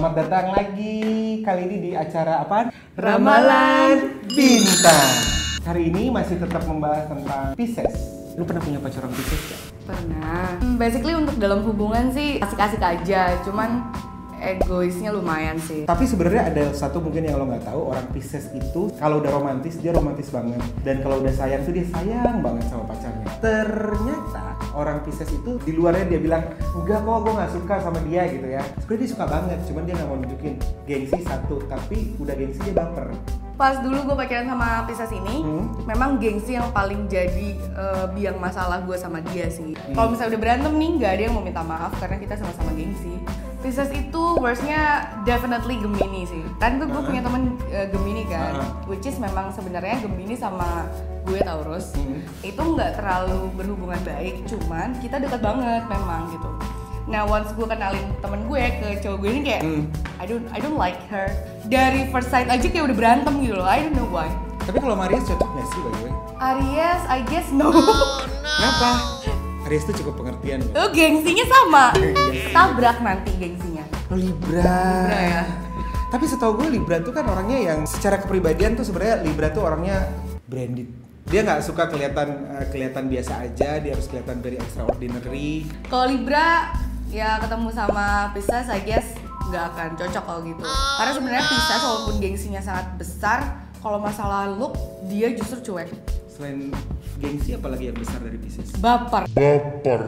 Selamat datang lagi kali ini di acara apa? Ramalan Bintang. Hari ini masih tetap membahas tentang Pisces. Lu pernah punya pacar orang Pisces gak? Pernah. Hmm, Basically untuk dalam hubungan sih asik-asik aja, cuman egoisnya lumayan sih. Tapi sebenarnya ada satu mungkin yang lo nggak tahu orang Pisces itu kalau udah romantis dia romantis banget dan kalau udah sayang tuh dia sayang banget sama pacarnya. Ternyata orang Pisces itu di luarnya dia bilang enggak kok gue nggak suka sama dia gitu ya. Sebenarnya dia suka banget, cuman dia nggak mau nunjukin gengsi satu tapi udah gengsi dia baper. Pas dulu gue pacaran sama Pisces ini, Hmm. memang gengsi yang paling jadi eh, biang masalah gue sama dia sih. Hmm. Kalau misalnya udah berantem nih, nggak ada yang mau minta maaf karena kita sama-sama gengsi. Pisces itu worstnya definitely Gemini sih. Kan gue Uh-huh. punya temen eh, Gemini kan, Uh-huh. which is memang sebenarnya Gemini sama gue Taurus Hmm. itu nggak terlalu berhubungan baik, cuman kita dekat banget memang gitu. Nah once gue kenalin temen gue ke cowok gue ini kayak Hmm. I don't I don't like her dari first sight aja kayak udah berantem gitu loh. I don't know why. Tapi kalau Maria cocok nggak sih by the way? Aries I guess no. Kenapa? Aries tuh cukup pengertian loh. Tuh gengsinya sama. Iya. Tabrak nanti gengsinya. Oh, Libra. Libra ya. Tapi setahu gue Libra tuh kan orangnya yang secara kepribadian tuh sebenarnya Libra tuh orangnya branded. Dia nggak suka kelihatan eh, kelihatan biasa aja, dia harus kelihatan very extraordinary. Kalau Libra ya ketemu sama Pisces I guess nggak akan cocok kalau gitu. Karena sebenarnya Pisces walaupun gengsinya sangat besar, kalau masalah look dia justru cuek. Selain gengsi apalagi yang besar dari Pisces? Baper.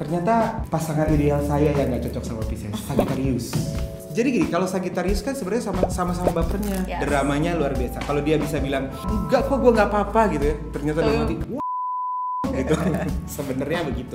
Ternyata pasangan ideal saya yang nggak cocok sama Pisces, Sagittarius. Jadi gini, kalau Sagittarius kan sebenarnya sama sama-sama bapernya, Yes. dramanya luar biasa. Kalau dia bisa bilang enggak kok gue nggak apa-apa gitu ya, ternyata dalam hati. Gitu. Sebenarnya begitu.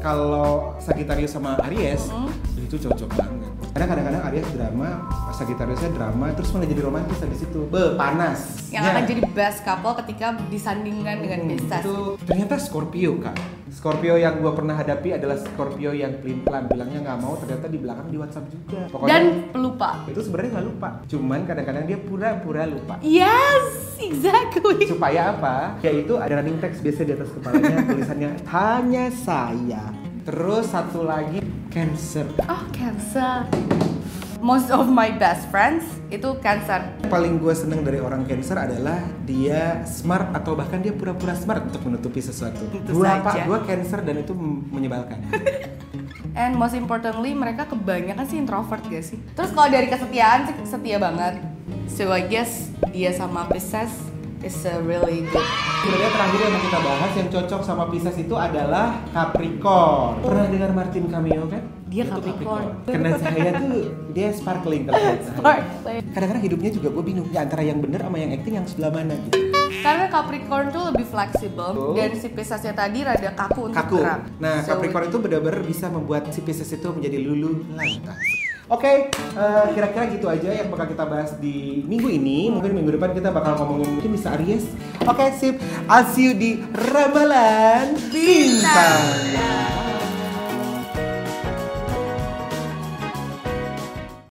Kalau Sagittarius sama Aries Hmm. itu cocok banget. Karena kadang-kadang Aries drama, Sagittariusnya drama, terus malah jadi romantis habis itu. Be panas. Yang Ya. akan jadi best couple ketika disandingkan dengan Hmm, Pisces. Itu ternyata Scorpio kak. Scorpio yang gue pernah hadapi adalah Scorpio yang pelin pelan bilangnya nggak mau ternyata di belakang di WhatsApp juga. Pokoknya Dan pelupa. itu sebenarnya nggak lupa. Cuman kadang-kadang dia pura-pura lupa. Yes, exactly. Supaya apa? Yaitu ada running text biasa di atas kepalanya tulisannya hanya saya. Terus satu lagi Cancer. Oh, Cancer. Most of my best friends itu Cancer. Paling gue seneng dari orang Cancer adalah dia smart atau bahkan dia pura-pura smart untuk menutupi sesuatu. Gue apa? Gue Cancer dan itu menyebalkan. And most importantly, mereka kebanyakan sih introvert gak sih? Terus kalau dari kesetiaan sih setia banget. So I guess dia sama Pisces is a really good. Sebenarnya terakhir yang mau kita bahas yang cocok sama Pisces itu adalah Capricorn. Pernah dengar Martin Cameo kan? Dia Itu Capricorn. Kena cahaya tuh dia sparkling kalau. Sparkling. Kadang-kadang hidupnya juga gue bingung ya antara yang bener sama yang acting yang sebelah mana gitu. Karena Capricorn tuh lebih fleksibel Betul. dan si Piscesnya tadi rada kaku untuk Kaku. gerak. Nah, So, Capricorn itu benar-benar bisa membuat si Pisces itu menjadi lulu lantas. Oke, eh, kira-kira gitu aja yang bakal kita bahas di minggu ini. Mungkin minggu depan kita bakal ngomongin mungkin bisa Aries. Oke, sip. I'll see you di Ramalan Bintang.